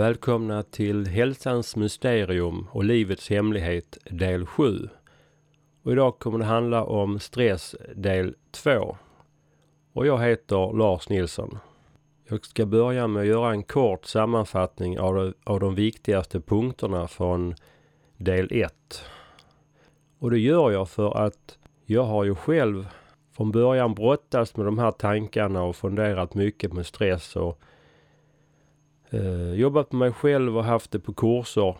Välkomna till Hälsans mysterium och livets hemlighet del 7. Och idag kommer det handla om stress del 2. Och jag heter Lars Nilsson. Jag ska börja med att göra en kort sammanfattning av de, av de viktigaste punkterna från del 1. Och det gör jag för att jag har ju själv från början brottats med de här tankarna och funderat mycket med stress och eh, jobbat med mig själv och haft det på kurser.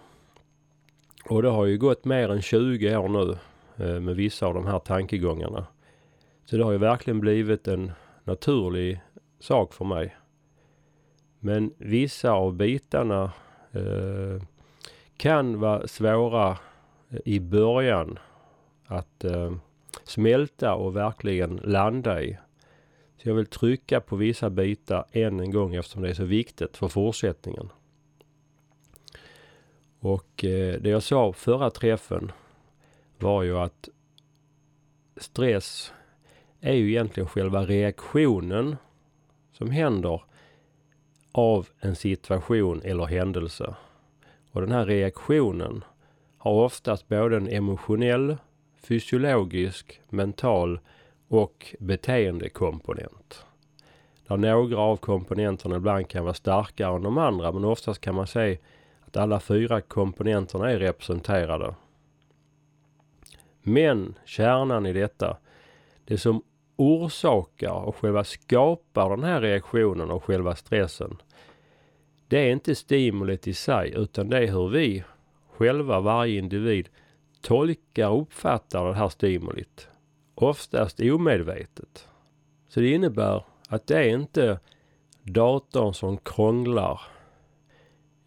Och det har ju gått mer än 20 år nu eh, med vissa av de här tankegångarna. Så det har ju verkligen blivit en naturlig sak för mig. Men vissa av bitarna eh, kan vara svåra eh, i början att eh, smälta och verkligen landa i. Så jag vill trycka på vissa bitar än en gång eftersom det är så viktigt för fortsättningen. Och eh, det jag sa förra träffen var ju att stress är ju egentligen själva reaktionen som händer av en situation eller händelse. Och den här reaktionen har oftast både en emotionell, fysiologisk, mental och beteendekomponent. Där några av komponenterna ibland kan vara starkare än de andra men oftast kan man se att alla fyra komponenterna är representerade. Men kärnan i detta, det som orsakar och själva skapar den här reaktionen och själva stressen. Det är inte stimulit i sig utan det är hur vi själva, varje individ, tolkar och uppfattar det här stimulit. Oftast omedvetet. Så det innebär att det är inte datorn som krånglar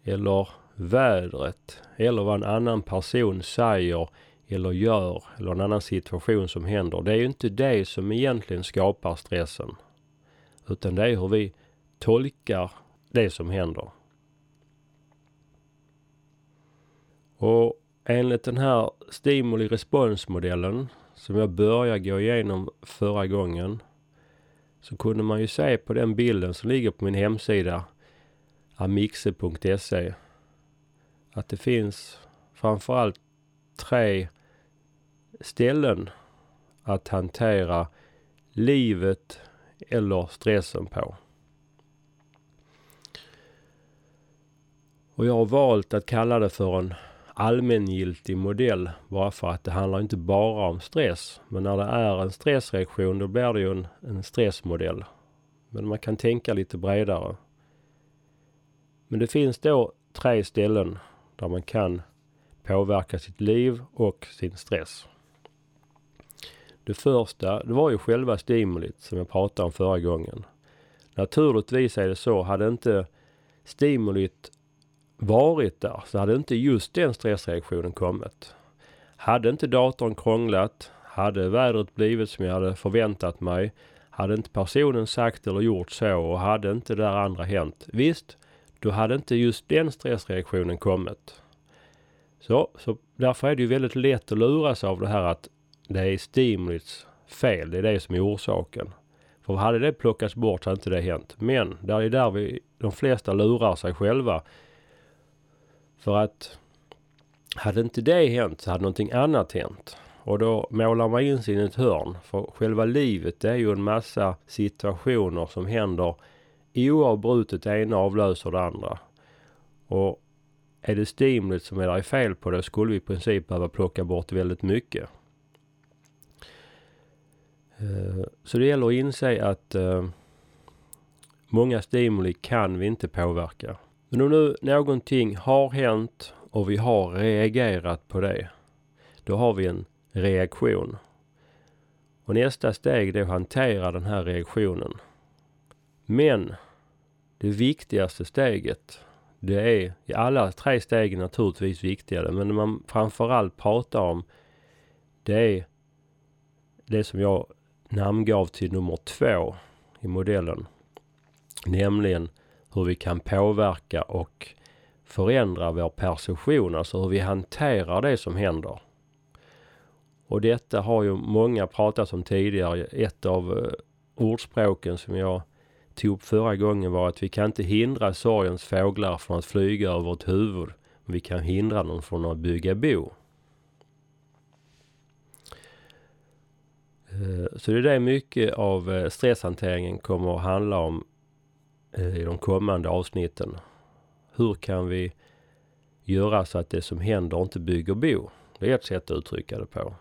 eller vädret eller vad en annan person säger eller gör eller en annan situation som händer. Det är ju inte det som egentligen skapar stressen. Utan det är hur vi tolkar det som händer. Och enligt den här stimuli responsmodellen som jag började gå igenom förra gången så kunde man ju se på den bilden som ligger på min hemsida amixe.se att det finns framförallt tre ställen att hantera livet eller stressen på. Och jag har valt att kalla det för en allmängiltig modell bara för att det handlar inte bara om stress. Men när det är en stressreaktion då blir det ju en, en stressmodell. Men man kan tänka lite bredare. Men det finns då tre ställen där man kan påverka sitt liv och sin stress. Det första, det var ju själva stimulit som jag pratade om förra gången. Naturligtvis är det så, hade inte stimulit varit där så hade inte just den stressreaktionen kommit. Hade inte datorn krånglat, hade vädret blivit som jag hade förväntat mig, hade inte personen sagt eller gjort så och hade inte det där andra hänt. Visst, då hade inte just den stressreaktionen kommit. Så, så därför är det ju väldigt lätt att luras av det här att det är stimulits fel. Det är det som är orsaken. För hade det plockats bort så hade inte det hänt. Men det är där vi, de flesta lurar sig själva. För att hade inte det hänt så hade någonting annat hänt. Och då målar man in sig i ett hörn. För själva livet det är ju en massa situationer som händer oavbrutet. Det ena avlöser det andra. Och är det stimulet som är där fel på det skulle vi i princip behöva plocka bort väldigt mycket. Eh, så det gäller att inse att eh, många stimuli kan vi inte påverka. Men om nu någonting har hänt och vi har reagerat på det. Då har vi en reaktion. Och nästa steg är att hantera den här reaktionen. Men det viktigaste steget det är, ja alla tre stegen naturligtvis viktigare, men det man framförallt pratar om det är det som jag namngav till nummer två i modellen. Nämligen hur vi kan påverka och förändra vår perception, alltså hur vi hanterar det som händer. Och detta har ju många pratat om tidigare. Ett av eh, ordspråken som jag tog upp förra gången var att vi kan inte hindra sorgens fåglar från att flyga över vårt huvud. Men vi kan hindra dem från att bygga bo. Eh, så det är det mycket av eh, stresshanteringen kommer att handla om eh, i de kommande avsnitten. Hur kan vi göra så att det som händer inte bygger bo? Det är ett sätt att uttrycka det på.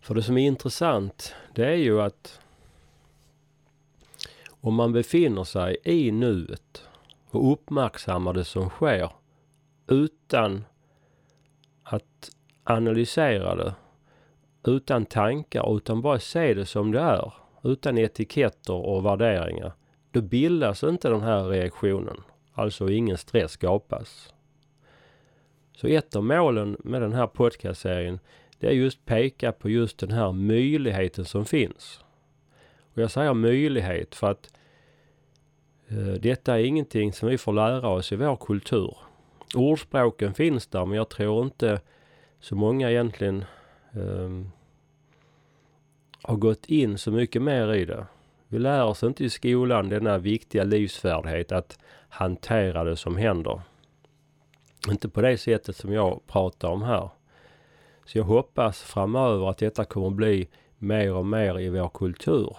För det som är intressant, det är ju att om man befinner sig i nuet och uppmärksammar det som sker utan att analysera det, utan tankar, utan bara se det som det är, utan etiketter och värderingar, då bildas inte den här reaktionen. Alltså ingen stress skapas. Så ett av målen med den här podcastserien det är just peka på just den här möjligheten som finns. Och jag säger möjlighet för att eh, detta är ingenting som vi får lära oss i vår kultur. Ordspråken finns där men jag tror inte så många egentligen eh, har gått in så mycket mer i det. Vi lär oss inte i skolan denna viktiga livsfärdighet att hantera det som händer. Inte på det sättet som jag pratar om här. Så jag hoppas framöver att detta kommer att bli mer och mer i vår kultur.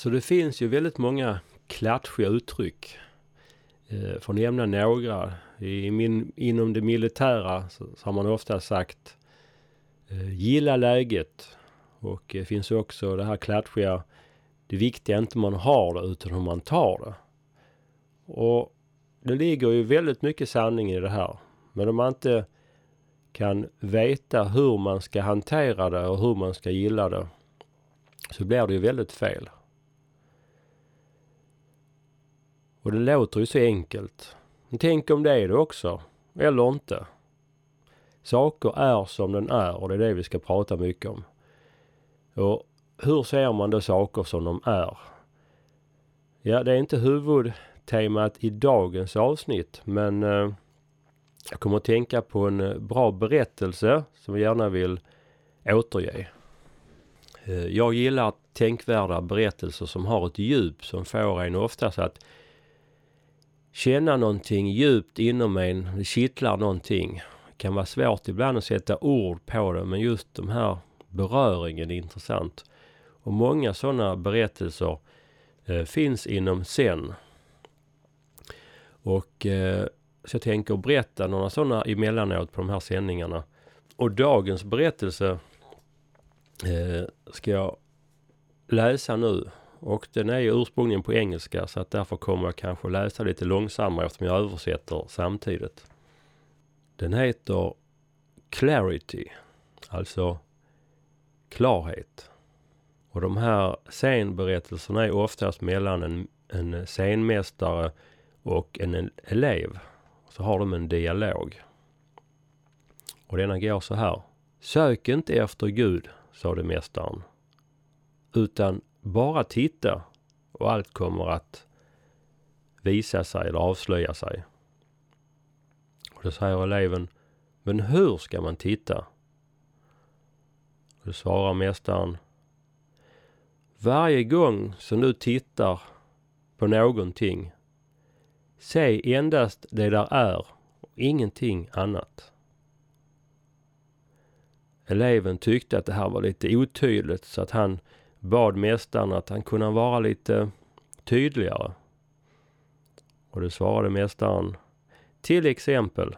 Så det finns ju väldigt många klatschiga uttryck. Eh, för att nämna några. I min, inom det militära så, så har man ofta sagt eh, gilla läget. Och det finns också det här klatschiga. Det viktiga är inte hur man har det utan hur man tar det. Och det ligger ju väldigt mycket sanning i det här. Men om man inte kan veta hur man ska hantera det och hur man ska gilla det så blir det ju väldigt fel. Och det låter ju så enkelt. Men tänk om det är det också. Eller inte. Saker är som den är och det är det vi ska prata mycket om. Och hur ser man då saker som de är? Ja, det är inte huvudtemat i dagens avsnitt men eh, jag kommer att tänka på en eh, bra berättelse som jag gärna vill återge. Eh, jag gillar tänkvärda berättelser som har ett djup som får en oftast att känna någonting djupt inom en. Det kittlar någonting. Det kan vara svårt ibland att sätta ord på det men just de här beröringen är intressant. Och många sådana berättelser eh, finns inom Zen. Och eh, så jag tänker berätta några sådana emellanåt på de här sändningarna. Och dagens berättelse eh, ska jag läsa nu. Och den är ju ursprungligen på engelska så att därför kommer jag kanske läsa lite långsammare eftersom jag översätter samtidigt. Den heter Clarity, alltså klarhet. Och de här scenberättelserna är oftast mellan en, en scenmästare och en elev så har de en dialog. Och denna går så här. Sök inte efter Gud, sade mästaren. Utan bara titta och allt kommer att visa sig eller avslöja sig. Och då säger eleven, men hur ska man titta? Och då svarar mästaren, varje gång som du tittar på någonting Se endast det där är och ingenting annat. Eleven tyckte att det här var lite otydligt så att han bad mästaren att han kunde vara lite tydligare. Och det svarade mästaren. Till exempel,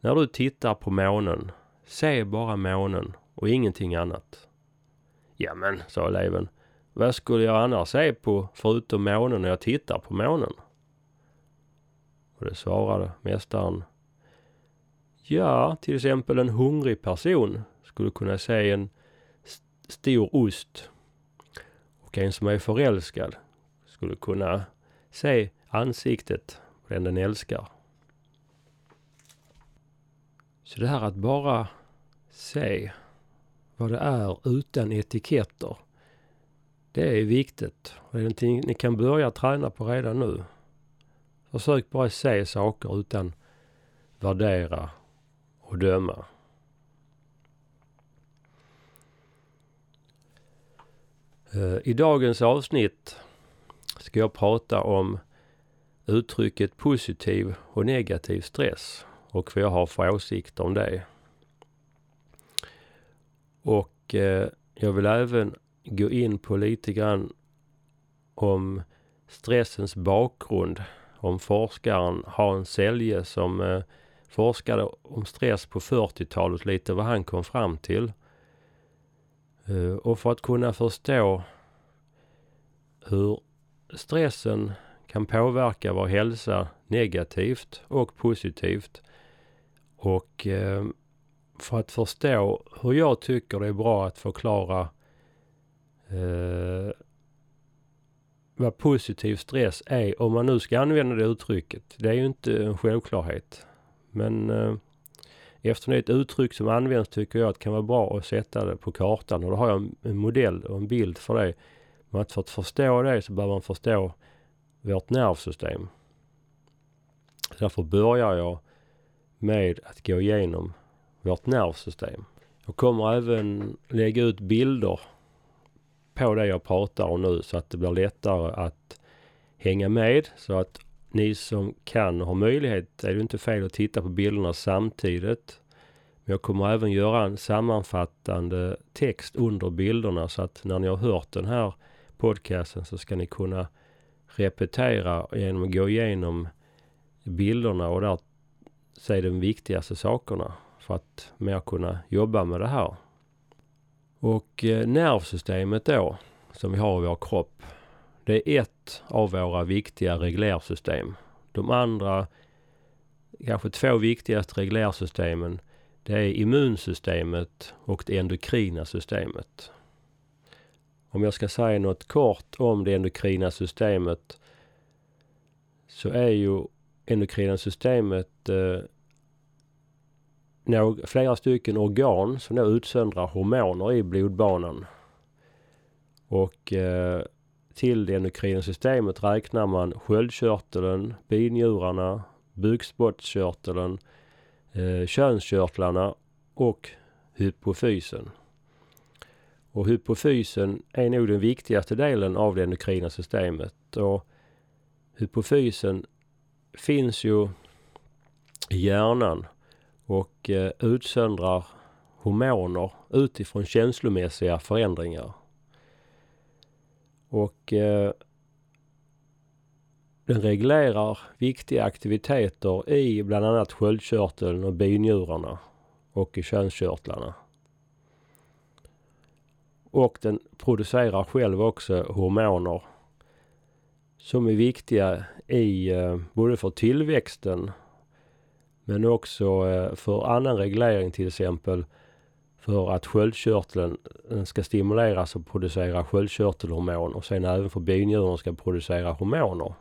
när du tittar på månen, se bara månen och ingenting annat. Jamen, sa eleven, vad skulle jag annars se på förutom månen när jag tittar på månen? Och det svarade mästaren. Ja, till exempel en hungrig person skulle kunna se en stor ost. Och en som är förälskad skulle kunna se ansiktet på den den älskar. Så det här att bara se vad det är utan etiketter. Det är viktigt. Och det är någonting ni kan börja träna på redan nu. Försök bara se saker utan värdera och döma. Eh, I dagens avsnitt ska jag prata om uttrycket positiv och negativ stress och vad jag har för åsikter om det. Och eh, jag vill även gå in på lite grann om stressens bakgrund. Om forskaren Hans Selje som eh, forskade om stress på 40-talet, lite vad han kom fram till. Eh, och för att kunna förstå hur stressen kan påverka vår hälsa negativt och positivt. Och eh, för att förstå hur jag tycker det är bra att förklara eh, vad positiv stress är, om man nu ska använda det uttrycket. Det är ju inte en självklarhet. Men eh, eftersom det är ett uttryck som används tycker jag att det kan vara bra att sätta det på kartan. Och då har jag en, modell och en bild för det. Men för att förstå det så behöver man förstå vårt nervsystem. Därför börjar jag med att gå igenom vårt nervsystem. Jag kommer även lägga ut bilder på det jag pratar om nu så att det blir lättare att hänga med. Så att ni som kan och har möjlighet är det inte fel att titta på bilderna samtidigt. Men jag kommer även göra en sammanfattande text under bilderna så att när ni har hört den här podcasten så ska ni kunna repetera genom att gå igenom bilderna och där se de viktigaste sakerna för att mer kunna jobba med det här. Och eh, nervsystemet då, som vi har i vår kropp, det är ett av våra viktiga reglersystem. De andra, kanske två viktigaste reglersystemen, det är immunsystemet och det endokrina systemet. Om jag ska säga något kort om det endokrina systemet så är ju endokrina systemet eh, flera stycken organ som då utsöndrar hormoner i blodbanan. Och eh, till det endokrina systemet räknar man sköldkörteln, binjurarna, bukspottkörteln, eh, könskörtlarna och hypofysen. Och hypofysen är nog den viktigaste delen av det endokrina systemet. Och hypofysen finns ju i hjärnan och eh, utsöndrar hormoner utifrån känslomässiga förändringar. Och eh, den reglerar viktiga aktiviteter i bland annat sköldkörteln och binjurarna och i könskörtlarna. Och den producerar själv också hormoner som är viktiga i eh, både för tillväxten men också eh, för annan reglering till exempel för att sköldkörteln eh, ska stimuleras och producera sköldkörtelhormon och sen även för binjurarna ska producera hormoner.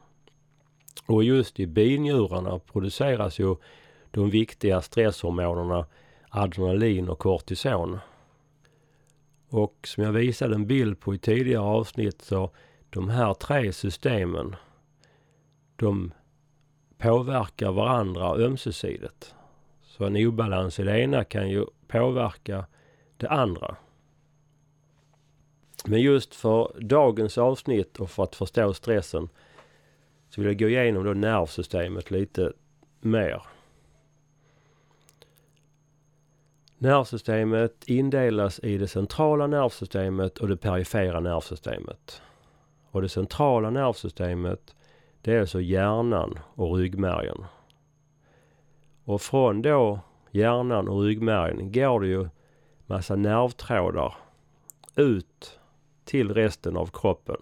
Och just i binjurarna produceras ju de viktiga stresshormonerna adrenalin och kortison. Och som jag visade en bild på i tidigare avsnitt så de här tre systemen de påverkar varandra ömsesidigt. Så en obalans i det ena kan ju påverka det andra. Men just för dagens avsnitt och för att förstå stressen så vill jag gå igenom då nervsystemet lite mer. Nervsystemet indelas i det centrala nervsystemet och det perifera nervsystemet. Och det centrala nervsystemet det är alltså hjärnan och ryggmärgen. Och från då hjärnan och ryggmärgen går det ju massa nervtrådar ut till resten av kroppen.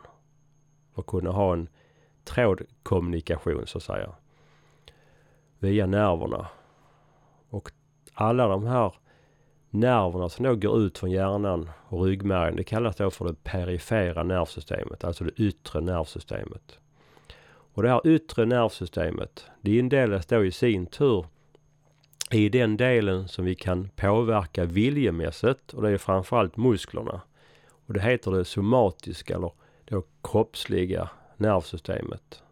För att kunna ha en trådkommunikation så att säga. Via nerverna. Och alla de här nerverna som då går ut från hjärnan och ryggmärgen, det kallas då för det perifera nervsystemet, alltså det yttre nervsystemet. Och det här yttre nervsystemet, det indelas då i sin tur i den delen som vi kan påverka viljemässigt och det är framförallt musklerna. Och det heter det somatiska eller det kroppsliga nervsystemet.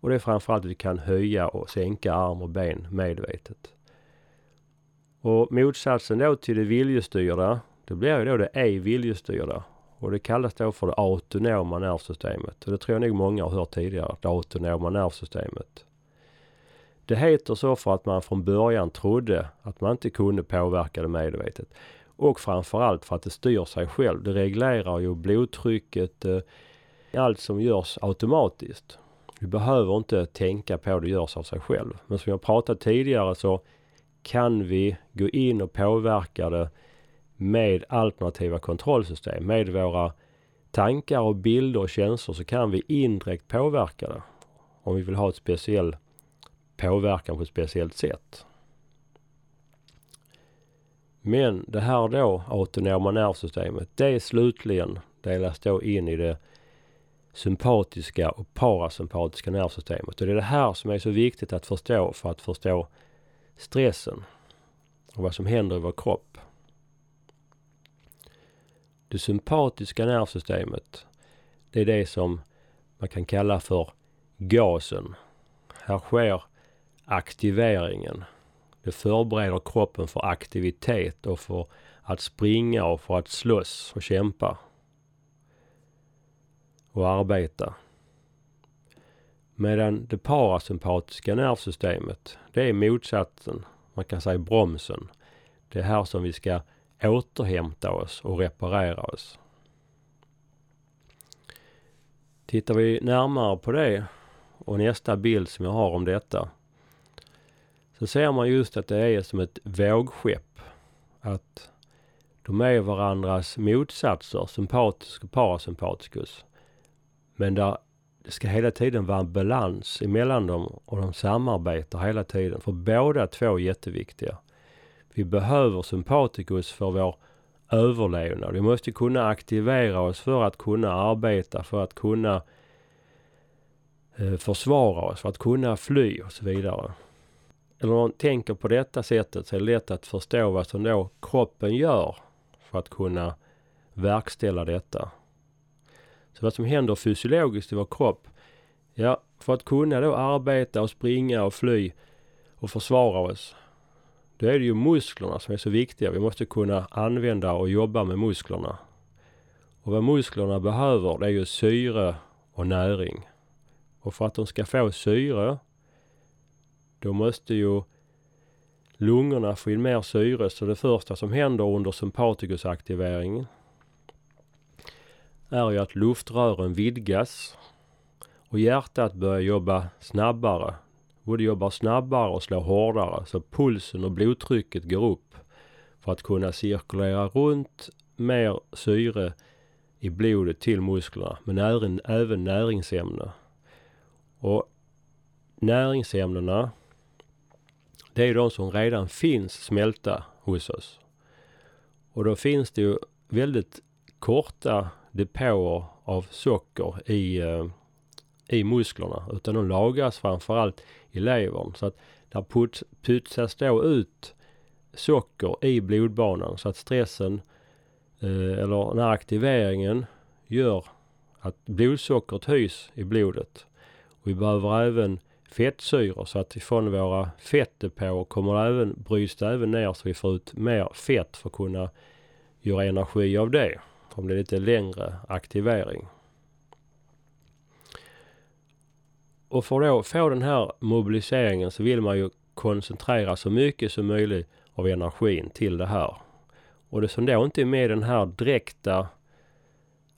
Och det är framförallt att vi kan höja och sänka arm och ben medvetet. Och motsatsen då till det viljestyrda, det blir ju då det ej viljestyrda. Och det kallas då för det autonoma nervsystemet. Och det tror jag nog många har hört tidigare, det autonoma nervsystemet. Det heter så för att man från början trodde att man inte kunde påverka det medvetet. Och framförallt för att det styr sig själv. Det reglerar ju blodtrycket, eh, allt som görs automatiskt. Vi behöver inte tänka på det görs av sig själv. Men som jag pratat tidigare så kan vi gå in och påverka det med alternativa kontrollsystem. Med våra tankar och bilder och känslor så kan vi indirekt påverka det. Om vi vill ha ett speciellt påverkan på ett speciellt sätt. Men det här då autonoma nervsystemet, det slutligen delas då in i det sympatiska och parasympatiska nervsystemet. Och det är det här som är så viktigt att förstå för att förstå stressen och vad som händer i vår kropp. Det sympatiska nervsystemet, det är det som man kan kalla för gasen. Här sker aktiveringen. Det förbereder kroppen för aktivitet och för att springa och för att slåss och kämpa. Och arbeta. Medan det parasympatiska nervsystemet, det är motsatsen. Man kan säga bromsen. Det är här som vi ska återhämta oss och reparera oss. Tittar vi närmare på det och nästa bild som jag har om detta så ser man just att det är som ett vågskepp. Att de är varandras motsatser, sympatisk och parasympaticus. Men där det ska hela tiden vara en balans emellan dem och de samarbetar hela tiden. För båda två är jätteviktiga. Vi behöver sympaticus för vår överlevnad. Vi måste kunna aktivera oss för att kunna arbeta, för att kunna eh, försvara oss, för att kunna fly och så vidare. Eller om man tänker på detta sättet så är det lätt att förstå vad som då kroppen gör för att kunna verkställa detta. Så vad som händer fysiologiskt i vår kropp. Ja, för att kunna då arbeta och springa och fly och försvara oss. Då är det ju musklerna som är så viktiga. Vi måste kunna använda och jobba med musklerna. Och vad musklerna behöver det är ju syre och näring. Och för att de ska få syre då måste ju lungorna få in mer syre. Så det första som händer under sympaticusaktivering är ju att luftrören vidgas och hjärtat börjar jobba snabbare. Både jobbar snabbare och slår hårdare så pulsen och blodtrycket går upp för att kunna cirkulera runt mer syre i blodet till musklerna men även, även näringsämnen. Och näringsämnena det är de som redan finns smälta hos oss. Och då finns det ju väldigt korta depåer av socker i, eh, i musklerna. Utan de lagras framförallt i levern. Så att där puts, putsas då ut socker i blodbanan så att stressen eh, eller den här aktiveringen gör att blodsockret höjs i blodet. Och vi behöver även fettsyror så att ifrån våra fettdepåer kommer det även, bryts det även ner så vi får ut mer fett för att kunna göra energi av det. Om det är lite längre aktivering. Och för att få den här mobiliseringen så vill man ju koncentrera så mycket som möjligt av energin till det här. Och det som då inte är med den här direkta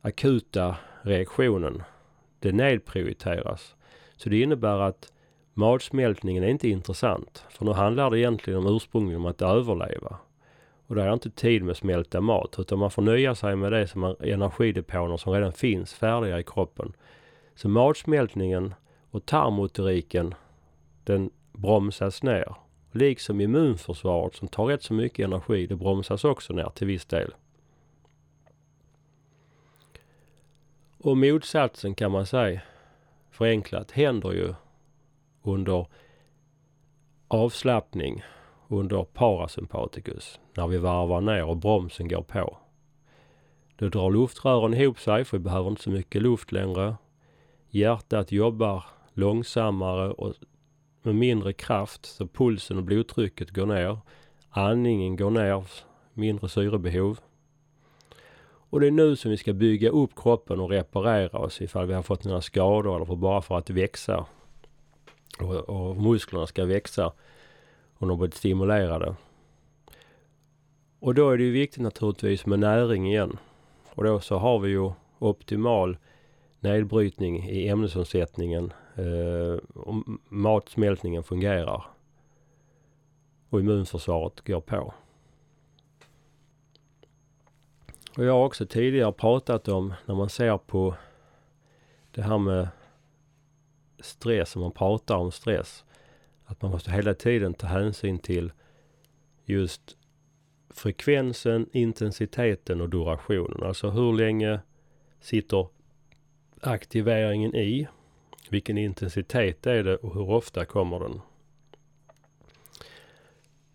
akuta reaktionen, det nedprioriteras. Så det innebär att Matsmältningen är inte intressant. För nu handlar det egentligen om ursprungligen om att överleva. Och då är inte tid med smälta mat. Utan man får nöja sig med det som är energidepåer som redan finns färdiga i kroppen. Så matsmältningen och tarmmotoriken den bromsas ner. Liksom immunförsvaret som tar rätt så mycket energi, det bromsas också ner till viss del. Och motsatsen kan man säga, förenklat, händer ju under avslappning under parasympaticus när vi varvar ner och bromsen går på. Då drar luftrören ihop sig för vi behöver inte så mycket luft längre. Hjärtat jobbar långsammare och med mindre kraft så pulsen och blodtrycket går ner. Andningen går ner, mindre syrebehov. Och det är nu som vi ska bygga upp kroppen och reparera oss ifall vi har fått några skador eller för bara för att växa. Och, och musklerna ska växa och de blir blivit stimulerade. Och då är det ju viktigt naturligtvis med näring igen. Och då så har vi ju optimal nedbrytning i ämnesomsättningen. Eh, och matsmältningen fungerar. Och immunförsvaret går på. Och jag har också tidigare pratat om när man ser på det här med stress, om man pratar om stress, att man måste hela tiden ta hänsyn till just frekvensen, intensiteten och durationen. Alltså hur länge sitter aktiveringen i? Vilken intensitet är det och hur ofta kommer den?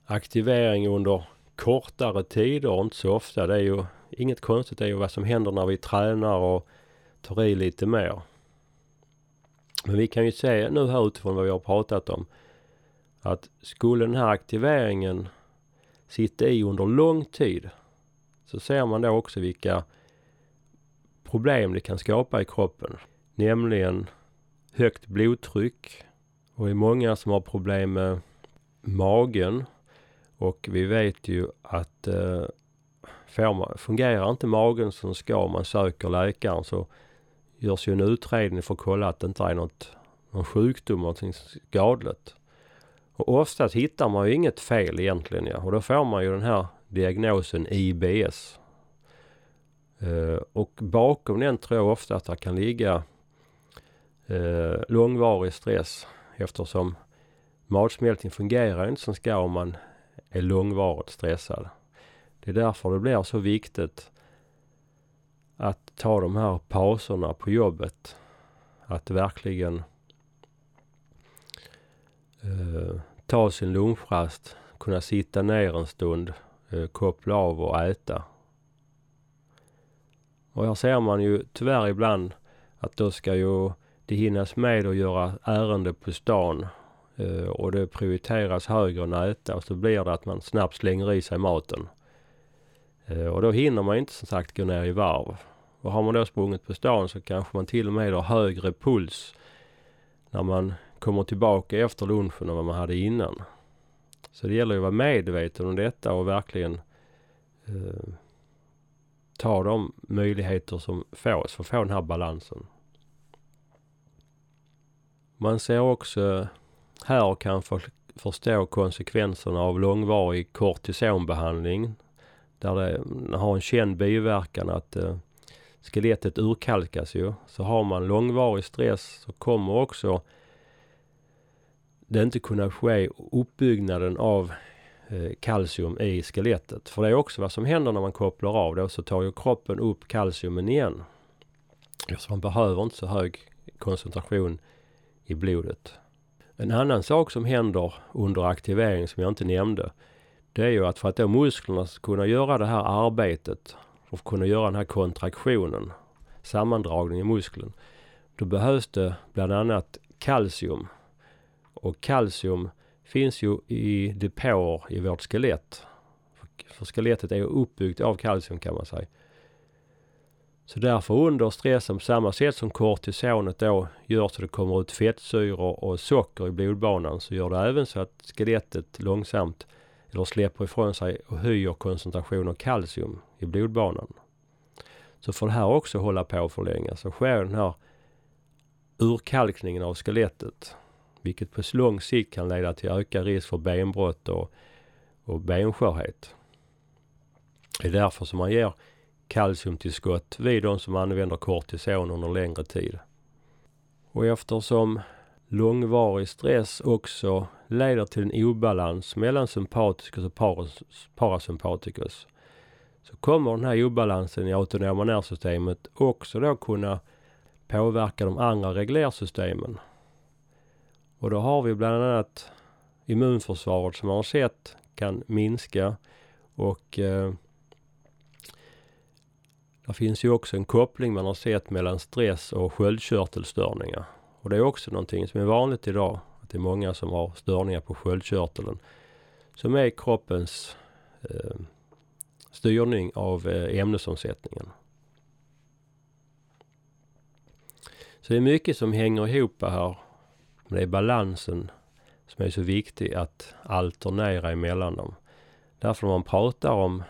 Aktivering under kortare tider och inte så ofta, det är ju inget konstigt. Det är ju vad som händer när vi tränar och tar i lite mer. Men vi kan ju se nu här utifrån vad vi har pratat om att skulle den här aktiveringen sitta i under lång tid så ser man då också vilka problem det kan skapa i kroppen. Nämligen högt blodtryck och det är många som har problem med magen och vi vet ju att eh, man, fungerar inte magen som ska man söker läkaren så görs ju en utredning för att kolla att det inte är något, någon sjukdom, någonting skadligt. Och oftast hittar man ju inget fel egentligen ja. Och då får man ju den här diagnosen IBS. Eh, och bakom den tror jag ofta att det kan ligga eh, långvarig stress eftersom matsmältning fungerar inte som ska om man är långvarigt stressad. Det är därför det blir så viktigt ta de här pauserna på jobbet. Att verkligen eh, ta sin lunchrast, kunna sitta ner en stund, eh, koppla av och äta. Och här ser man ju tyvärr ibland att då ska ju det hinnas med att göra ärende på stan eh, och det prioriteras högre än att äta och så blir det att man snabbt slänger i sig maten. Eh, och då hinner man inte som sagt gå ner i varv. Och har man då sprungit på stan så kanske man till och med har högre puls när man kommer tillbaka efter lunchen än vad man hade innan. Så det gäller ju att vara medveten om detta och verkligen eh, ta de möjligheter som fås för att få den här balansen. Man ser också här och kan för, förstå konsekvenserna av långvarig kortisonbehandling. Där det har en känd biverkan att eh, skelettet urkalkas ju. Så har man långvarig stress så kommer också det inte kunna ske uppbyggnaden av eh, kalcium i skelettet. För det är också vad som händer när man kopplar av då så tar ju kroppen upp kalciumen igen. Så man behöver inte så hög koncentration i blodet. En annan sak som händer under aktivering som jag inte nämnde. Det är ju att för att då musklerna ska kunna göra det här arbetet och kunna göra den här kontraktionen, sammandragningen i muskeln. Då behövs det bland annat kalcium. Och kalcium finns ju i depåer i vårt skelett. För skelettet är ju uppbyggt av kalcium kan man säga. Så därför under stressen på samma sätt som kortisonet då gör så det kommer ut fettsyror och socker i blodbanan så gör det även så att skelettet långsamt eller släpper ifrån sig och höjer koncentrationen av kalcium i blodbanan. Så får det här också hålla på för länge så sker den här urkalkningen av skelettet. Vilket på lång sikt kan leda till ökad risk för benbrott och, och benskörhet. Det är därför som man ger kalciumtillskott vid de som använder kortison under längre tid. Och eftersom långvarig stress också leder till en obalans mellan sympatikus och parasympatikus så kommer den här obalansen i autonoma nervsystemet också då kunna påverka de andra reglersystemen. Och då har vi bland annat immunförsvaret som man har sett kan minska och eh, det finns ju också en koppling man har sett mellan stress och sköldkörtelstörningar. Och det är också någonting som är vanligt idag. Att det är många som har störningar på sköldkörteln. Som är kroppens eh, styrning av eh, ämnesomsättningen. Så det är mycket som hänger ihop här. Men det är balansen som är så viktig att alternera emellan dem. Därför när man pratar om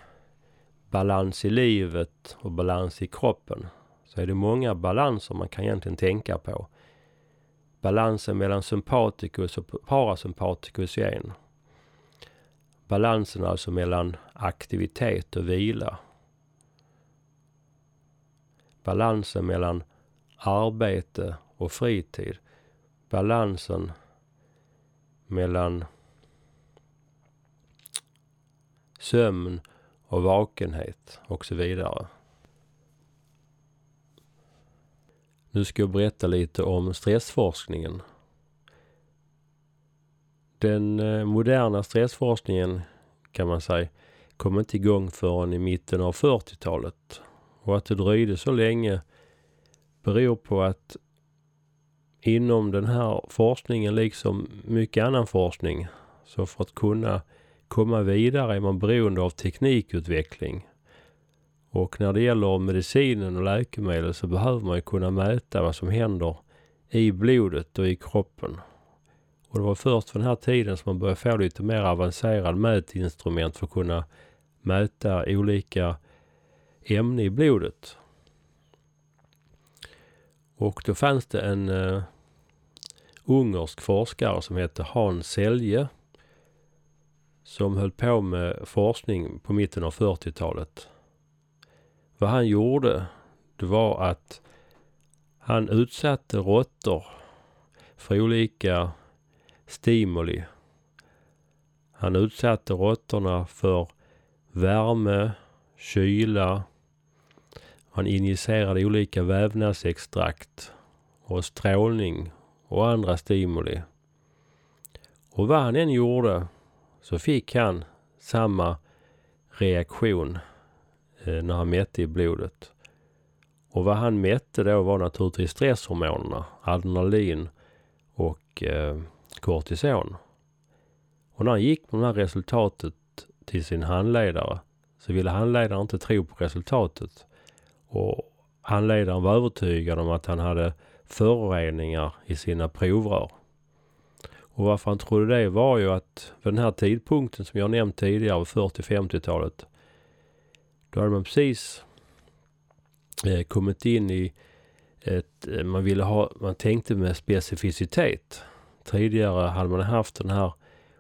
balans i livet och balans i kroppen så är det många balanser man kan egentligen tänka på. Balansen mellan sympaticus och parasympaticus är en. Balansen alltså mellan aktivitet och vila. Balansen mellan arbete och fritid. Balansen mellan sömn och vakenhet och så vidare. Nu ska jag berätta lite om stressforskningen. Den eh, moderna stressforskningen kan man säga kom inte igång förrän i mitten av 40-talet. Och att det dröjde så länge beror på att inom den här forskningen, liksom mycket annan forskning, så för att kunna komma vidare är man beroende av teknikutveckling. Och när det gäller medicinen och läkemedel så behöver man ju kunna mäta vad som händer i blodet och i kroppen. Och det var först för den här tiden som man började få lite mer avancerad mätinstrument för att kunna mäta olika ämnen i blodet. Och då fanns det en uh, ungersk forskare som hette Hans Selje som höll på med forskning på mitten av 40-talet. Vad han gjorde, det var att han utsatte råttor för olika stimuli. Han utsatte råttorna för värme, kyla. Han injicerade olika vävnadsextrakt och strålning och andra stimuli. Och vad han än gjorde så fick han samma reaktion eh, när han mätte i blodet. Och vad han mätte då var naturligtvis stresshormonerna, adrenalin och eh, kortison. Och när han gick med det här resultatet till sin handledare så ville handledaren inte tro på resultatet. Och handledaren var övertygad om att han hade föroreningar i sina provrör. Och varför han trodde det var ju att vid den här tidpunkten som jag nämnt tidigare, 40-50-talet, då hade man precis eh, kommit in i ett, eh, man ville ha, man tänkte med specificitet. Tidigare hade man haft den här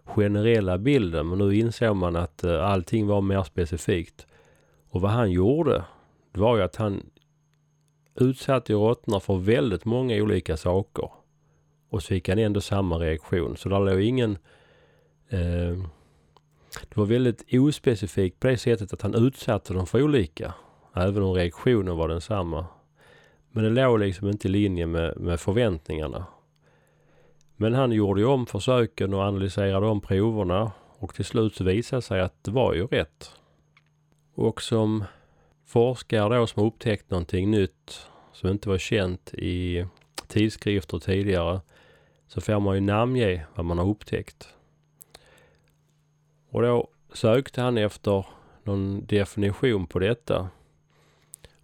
generella bilden men nu insåg man att eh, allting var mer specifikt. Och vad han gjorde, det var ju att han utsatte råttorna för väldigt många olika saker. Och så fick han ändå samma reaktion. Så där låg ingen... Eh, det var väldigt ospecifikt på det sättet att han utsatte dem för olika. Även om reaktionen var densamma. Men det låg liksom inte i linje med, med förväntningarna. Men han gjorde ju om försöken och analyserade om proverna och till slut så visade sig att det var ju rätt. Och som forskare då som har upptäckt någonting nytt som inte var känt i tidskrifter tidigare så får man ju namnge vad man har upptäckt. Och då sökte han efter någon definition på detta.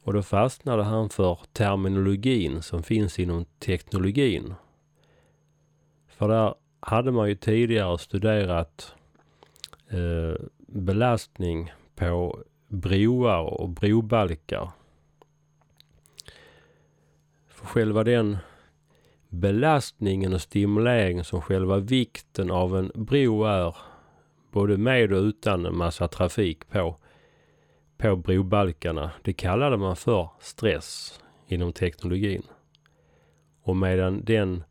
Och då fastnade han för terminologin som finns inom teknologin. För där hade man ju tidigare studerat eh, belastning på broar och brobalkar. För själva den belastningen och stimuleringen som själva vikten av en bro är, både med och utan en massa trafik på, på brobalkarna, det kallade man för stress inom teknologin. Och medan den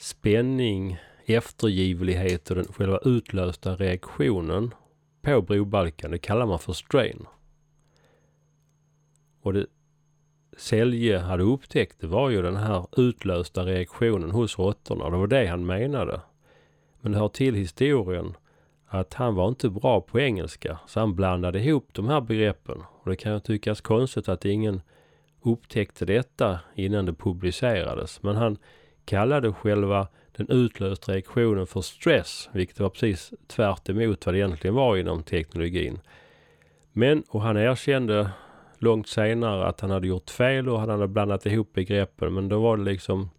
spänning, eftergivlighet och den själva utlösta reaktionen på brobalkan, det kallar man för strain. Och det Selje hade upptäckt det var ju den här utlösta reaktionen hos råttorna. Det var det han menade. Men det hör till historien att han var inte bra på engelska så han blandade ihop de här begreppen. Och det kan ju tyckas konstigt att ingen upptäckte detta innan det publicerades. Men han kallade själva den utlösta reaktionen för stress, vilket var precis tvärt emot vad det egentligen var inom teknologin. Men, och han erkände långt senare att han hade gjort fel och han hade blandat ihop begreppen. Men då var det liksom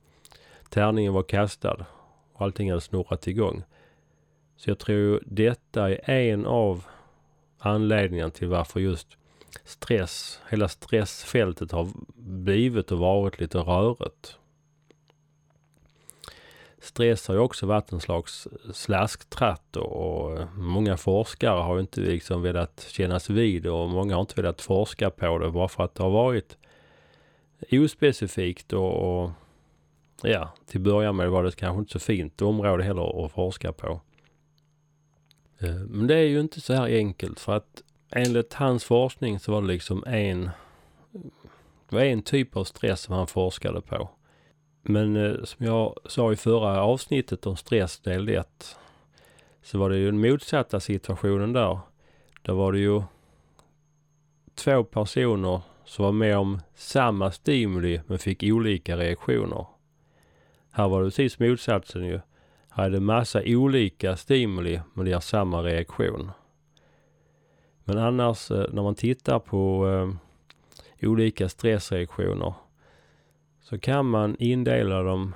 tärningen var kastad och allting hade snurrat igång. Så jag tror detta är en av anledningarna till varför just stress, hela stressfältet har blivit och varit lite rörigt. Stress har ju också varit en slags slasktratt och många forskare har inte liksom velat kännas vid och många har inte velat forska på det bara för att det har varit ospecifikt och, och ja, till början med var det kanske inte så fint område heller att forska på. Eh, men det är ju inte så här enkelt för att enligt hans forskning så var det liksom en, det var en typ av stress som han forskade på. Men eh, som jag sa i förra avsnittet om stress del 1 så var det ju den motsatta situationen där. Där var det ju två personer som var med om samma stimuli men fick olika reaktioner. Här var det precis motsatsen ju. Här är det massa olika stimuli men det ger samma reaktion. Men annars eh, när man tittar på eh, olika stressreaktioner så kan man indela dem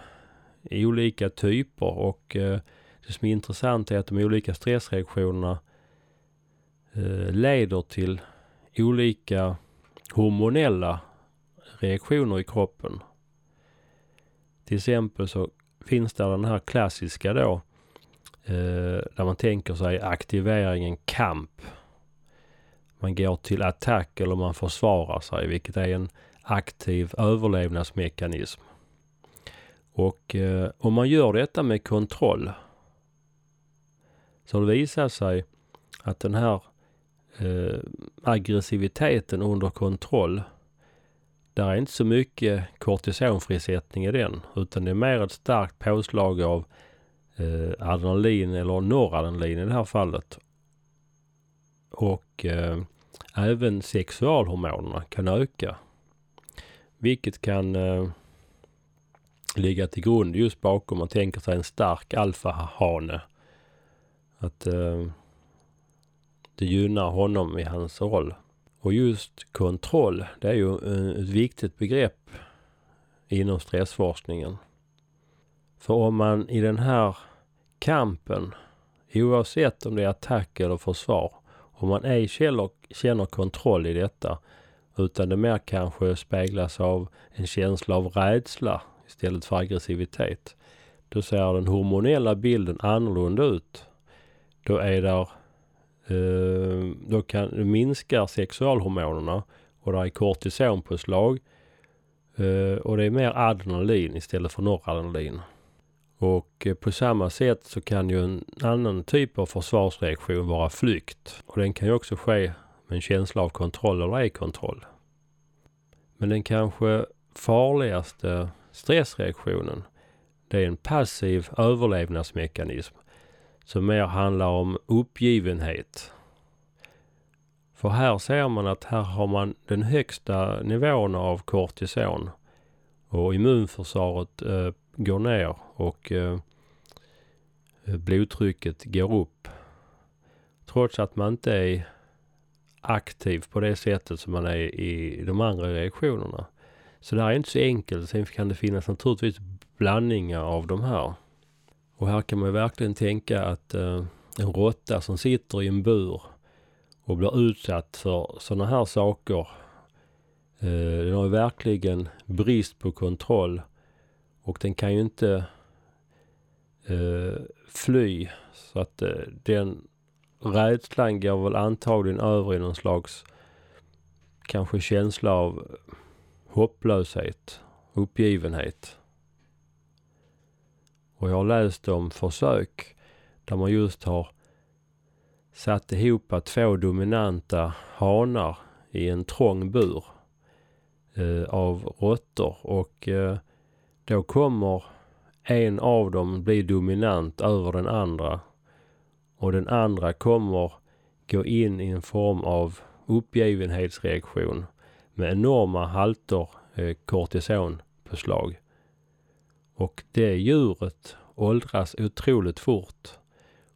i olika typer och eh, det som är intressant är att de olika stressreaktionerna eh, leder till olika hormonella reaktioner i kroppen. Till exempel så finns det den här klassiska då eh, där man tänker sig aktiveringen kamp. Man går till attack eller man försvarar sig vilket är en aktiv överlevnadsmekanism. Och eh, om man gör detta med kontroll så det visar sig att den här eh, aggressiviteten under kontroll där är inte så mycket kortisonfrisättning i den utan det är mer ett starkt påslag av eh, adrenalin eller noradrenalin i det här fallet. Och eh, även sexualhormonerna kan öka. Vilket kan eh, ligga till grund just bakom man tänker sig en stark alfahane. Att eh, det gynnar honom i hans roll. Och just kontroll, det är ju eh, ett viktigt begrepp inom stressforskningen. För om man i den här kampen, oavsett om det är attack eller försvar, om man ej känner, känner kontroll i detta utan det mer kanske speglas av en känsla av rädsla istället för aggressivitet. Då ser den hormonella bilden annorlunda ut. Då är där eh, då kan, minskar sexualhormonerna och det är kortisonpåslag eh, och det är mer adrenalin istället för noradrenalin. Och eh, på samma sätt så kan ju en annan typ av försvarsreaktion vara flykt. Och den kan ju också ske med en känsla av kontroll eller ej kontroll. Men den kanske farligaste stressreaktionen det är en passiv överlevnadsmekanism som mer handlar om uppgivenhet. För här ser man att här har man den högsta nivån av kortison och immunförsvaret eh, går ner och eh, blodtrycket går upp. Trots att man inte är aktiv på det sättet som man är i de andra reaktionerna. Så det här är inte så enkelt. Sen kan det finnas naturligtvis blandningar av de här. Och här kan man verkligen tänka att eh, en råtta som sitter i en bur och blir utsatt för sådana här saker. Eh, den har verkligen brist på kontroll och den kan ju inte eh, fly. Så att eh, den rädslan går väl antagligen över i någon slags kanske känsla av hopplöshet, uppgivenhet. Och jag har läst om försök där man just har satt ihop två dominanta hanar i en trång bur eh, av råttor och eh, då kommer en av dem bli dominant över den andra och den andra kommer gå in i en form av uppgivenhetsreaktion med enorma halter eh, kortisonpåslag. Och det djuret åldras otroligt fort.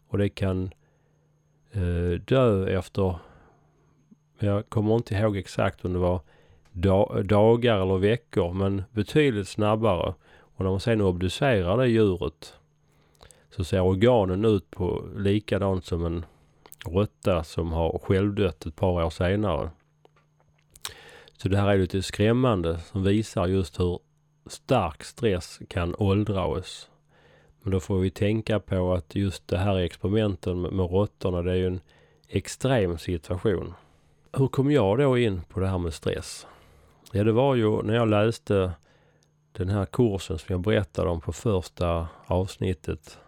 Och det kan eh, dö efter, jag kommer inte ihåg exakt om det var da dagar eller veckor, men betydligt snabbare. Och när man sen obducerar det djuret så ser organen ut på likadant som en råtta som har självdött ett par år senare. Så det här är lite skrämmande som visar just hur stark stress kan åldra oss. Men då får vi tänka på att just det här experimenten med, med råttorna, det är ju en extrem situation. Hur kom jag då in på det här med stress? Ja, det var ju när jag läste den här kursen som jag berättade om på första avsnittet.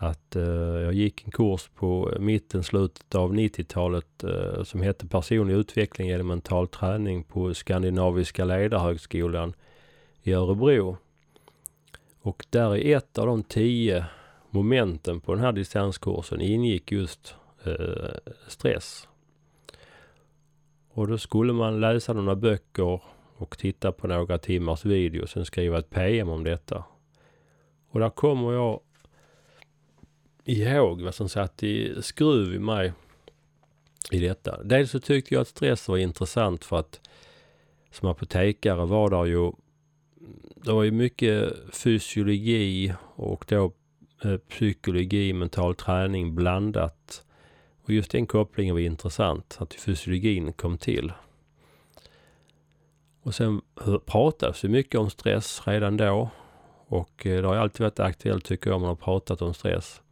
Att eh, jag gick en kurs på eh, mitten, slutet av 90-talet eh, som hette personlig utveckling genom mental träning på Skandinaviska ledarhögskolan i Örebro. Och där i ett av de tio momenten på den här distanskursen ingick just eh, stress. Och då skulle man läsa några böcker och titta på några timmars video och sen skriva ett PM om detta. Och där kommer jag ihåg vad som satt i skruv i mig i detta. Dels så tyckte jag att stress var intressant för att som apotekare var där ju det var ju mycket fysiologi och då eh, psykologi, mental träning blandat. Och just den kopplingen var intressant, att fysiologin kom till. Och sen pratas det mycket om stress redan då. Och eh, det har alltid varit aktuellt tycker jag om man har pratat om stress.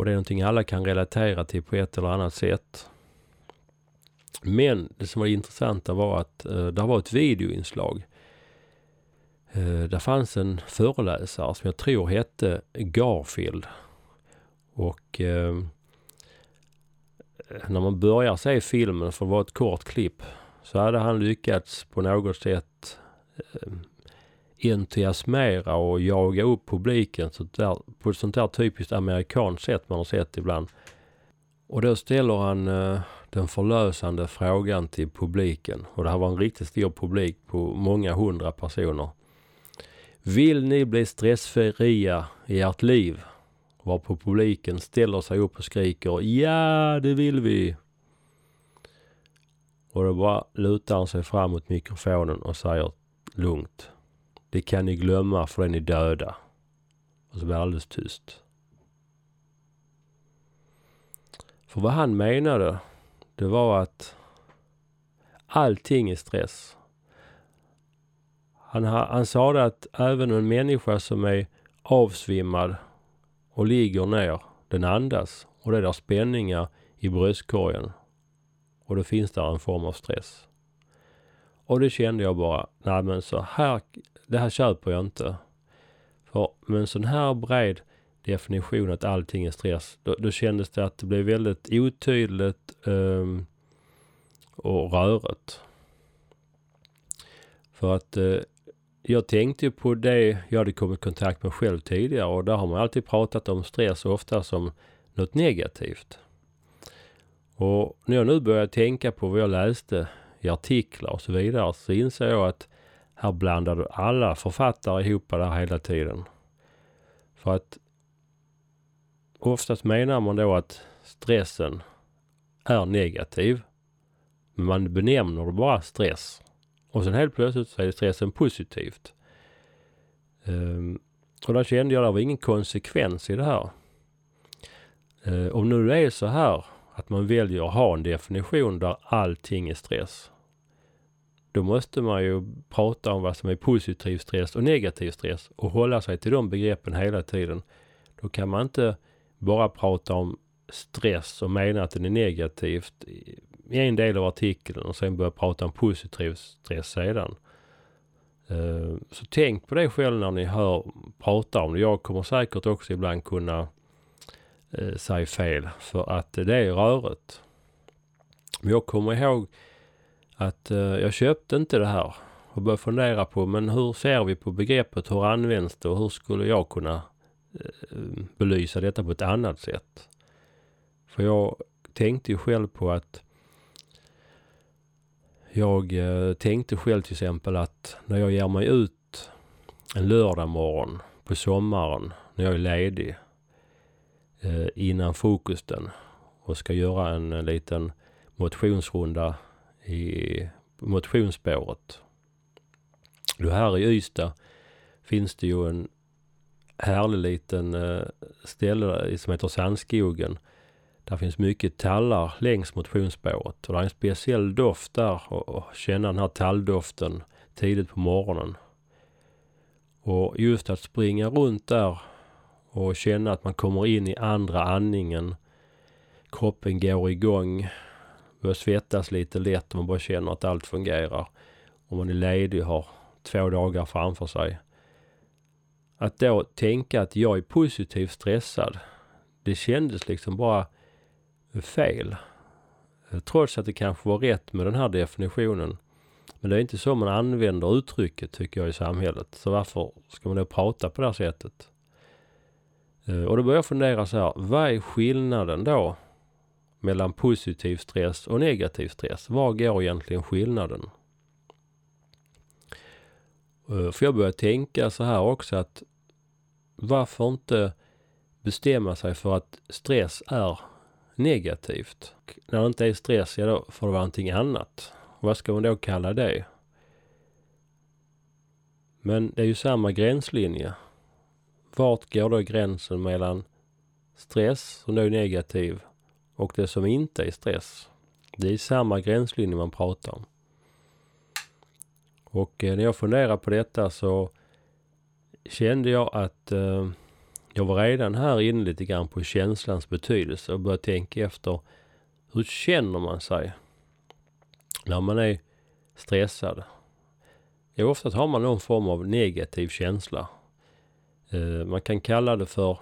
Och det är någonting alla kan relatera till på ett eller annat sätt. Men det som var intressant var att eh, det var ett videoinslag Eh, där fanns en föreläsare som jag tror hette Garfield. Och eh, när man börjar se filmen, för att vara ett kort klipp, så hade han lyckats på något sätt eh, entusiasmera och jaga upp publiken så där, på ett sånt där typiskt amerikanskt sätt man har sett ibland. Och då ställer han eh, den förlösande frågan till publiken. Och det här var en riktigt stor publik på många hundra personer. Vill ni bli stressfria i ert liv? Varpå publiken ställer sig upp och skriker Ja, det vill vi! Och då bara lutar han sig fram mot mikrofonen och säger lugnt. Det kan ni glömma för den är döda. Och så blir det alldeles tyst. För vad han menade, det var att allting är stress. Han, han sa det att även en människa som är avsvimmad och ligger ner, den andas och det är där spänningar i bröstkorgen. Och då finns där en form av stress. Och det kände jag bara, nej men så här, det här köper jag inte. För med en sån här bred definition att allting är stress, då, då kändes det att det blev väldigt otydligt um, och rörigt. För att uh, jag tänkte ju på det jag hade kommit i kontakt med själv tidigare och där har man alltid pratat om stress ofta som något negativt. Och när jag nu börjar tänka på vad jag läste i artiklar och så vidare så inser jag att här blandar du alla författare ihop det här hela tiden. För att oftast menar man då att stressen är negativ. Men man benämner det bara stress. Och sen helt plötsligt så är stressen positivt. Um, och där kände jag att det var ingen konsekvens i det här. Uh, om nu det är så här att man väljer att ha en definition där allting är stress. Då måste man ju prata om vad som är positiv stress och negativ stress och hålla sig till de begreppen hela tiden. Då kan man inte bara prata om stress och mena att den är negativt i en del av artikeln och sen börja prata om positiv stress sedan. Eh, så tänk på det själv när ni hör prata om det. Jag kommer säkert också ibland kunna eh, säga fel för att det är rörigt. Men jag kommer ihåg att uh, jag köpte inte det här och började fundera på men hur ser vi på begreppet, hur används det och hur skulle jag kunna eh, belysa detta på ett annat sätt? För jag tänkte ju själv på att jag eh, tänkte själv till exempel att när jag ger mig ut en lördag morgon på sommaren när jag är ledig innan frukosten och ska göra en, en liten motionsrunda i motionsspåret. Då här i Ystad finns det ju en härlig liten eh, ställe som heter Sandskogen. Där finns mycket tallar längs motionsspåret och det är en speciell doft där och känna den här talldoften tidigt på morgonen. Och just att springa runt där och känna att man kommer in i andra andningen. Kroppen går igång. Börjar svettas lite lätt och man bara känner att allt fungerar. Om man är ledig och har två dagar framför sig. Att då tänka att jag är positivt stressad. Det kändes liksom bara fel. Trots att det kanske var rätt med den här definitionen. Men det är inte så man använder uttrycket tycker jag i samhället. Så varför ska man då prata på det här sättet? Eh, och då börjar jag fundera så här. Vad är skillnaden då mellan positiv stress och negativ stress? Var går egentligen skillnaden? Eh, för jag börjar tänka så här också att varför inte bestämma sig för att stress är negativt? När det inte är stress, ja då får det vara någonting annat. Vad ska man då kalla det? Men det är ju samma gränslinje. Vart går då gränsen mellan stress, som då är negativ, och det som inte är stress? Det är samma gränslinje man pratar om. Och eh, när jag funderade på detta så kände jag att eh, jag var redan här inne lite grann på känslans betydelse och började tänka efter hur känner man sig när man är stressad? Ja, ofta har man någon form av negativ känsla. Eh, man kan kalla det för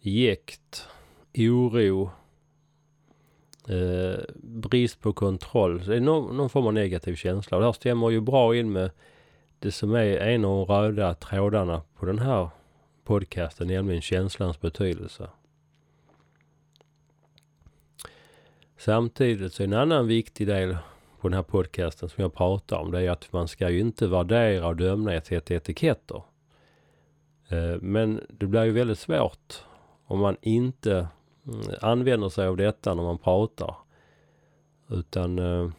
jäkt, oro, eh, brist på kontroll. Så det är någon, någon, form av negativ känsla. Och det här stämmer ju bra in med det som är en av de röda trådarna på den här podcasten, nämligen känslans betydelse. Samtidigt så är en annan viktig del på den här podcasten som jag pratar om, det är att man ska ju inte värdera och döma efter etiketter. Eh, men det blir ju väldigt svårt om man inte Mm, använder sig av detta när man pratar. Utan eh,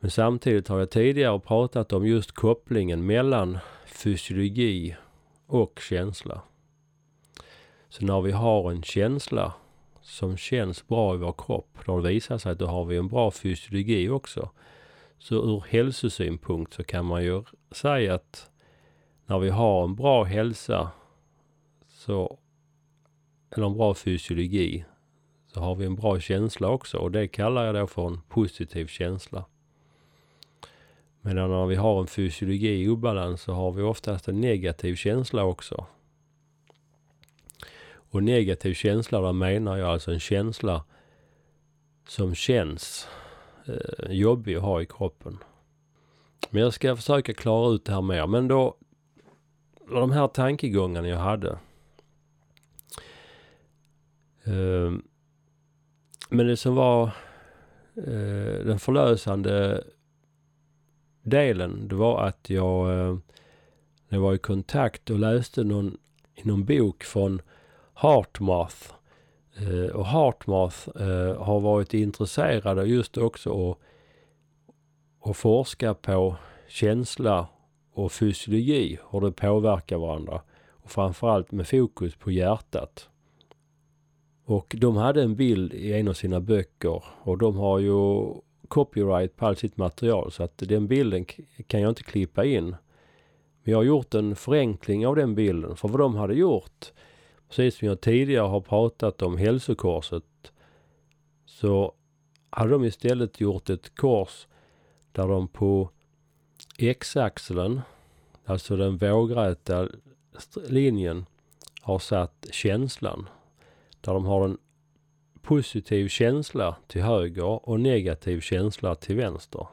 men samtidigt har jag tidigare pratat om just kopplingen mellan fysiologi och känsla. Så när vi har en känsla som känns bra i vår kropp, då visar sig att då har vi en bra fysiologi också. Så ur hälsosynpunkt så kan man ju säga att när vi har en bra hälsa så, eller en bra fysiologi, så har vi en bra känsla också och det kallar jag då för en positiv känsla. Medan när vi har en fysiologi i obalans så har vi oftast en negativ känsla också. Och negativ känsla, där menar jag alltså en känsla som känns eh, jobbig att ha i kroppen. Men jag ska försöka klara ut det här mer. Men då, de här tankegångarna jag hade. Ehm, men det som var eh, den förlösande delen, det var att jag, eh, när jag var i kontakt och läste någon, i någon bok från Heartmath. Eh, och Heartmath har varit intresserade just också att, att forska på känsla och fysiologi, hur det påverkar varandra. Och framförallt med fokus på hjärtat. Och de hade en bild i en av sina böcker och de har ju copyright på allt sitt material så att den bilden kan jag inte klippa in. Men jag har gjort en förenkling av den bilden för vad de hade gjort precis som jag tidigare har pratat om hälsokorset så hade de istället gjort ett kors där de på x-axeln, alltså den vågräta linjen, har satt känslan. Där de har en positiv känsla till höger och negativ känsla till vänster.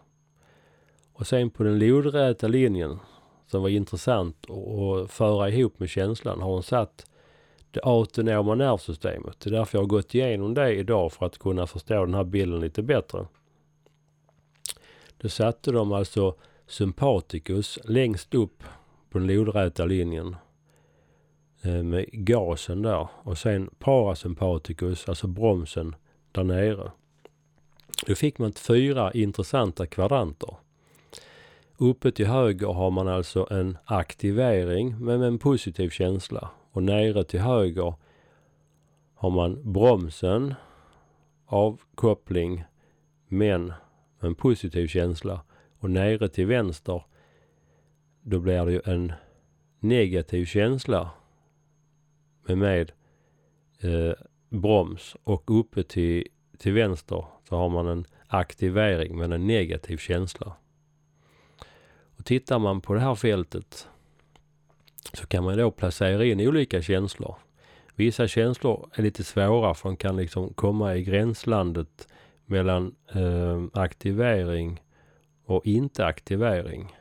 Och sen på den lodräta linjen, som var intressant att föra ihop med känslan, har de satt det autonoma nervsystemet. Det är därför jag har gått igenom det idag för att kunna förstå den här bilden lite bättre. Då satte de alltså sympaticus längst upp på den lodräta linjen Eh, med gasen där och sen parasympaticus, alltså bromsen, där nere. Då fick man fyra intressanta kvadranter. Uppe till höger har man alltså en aktivering men med en positiv känsla. Och nere till höger har man bromsen, avkoppling, men med en positiv känsla. Och nere till vänster, då blir det ju en negativ känsla med, med eh, broms. Och uppe till, till vänster så har man en aktivering med en negativ känsla. Och tittar man på det här fältet så kan man då placera in olika känslor. Vissa känslor är lite svåra för de kan liksom komma i gränslandet mellan eh, aktivering och inte aktivering.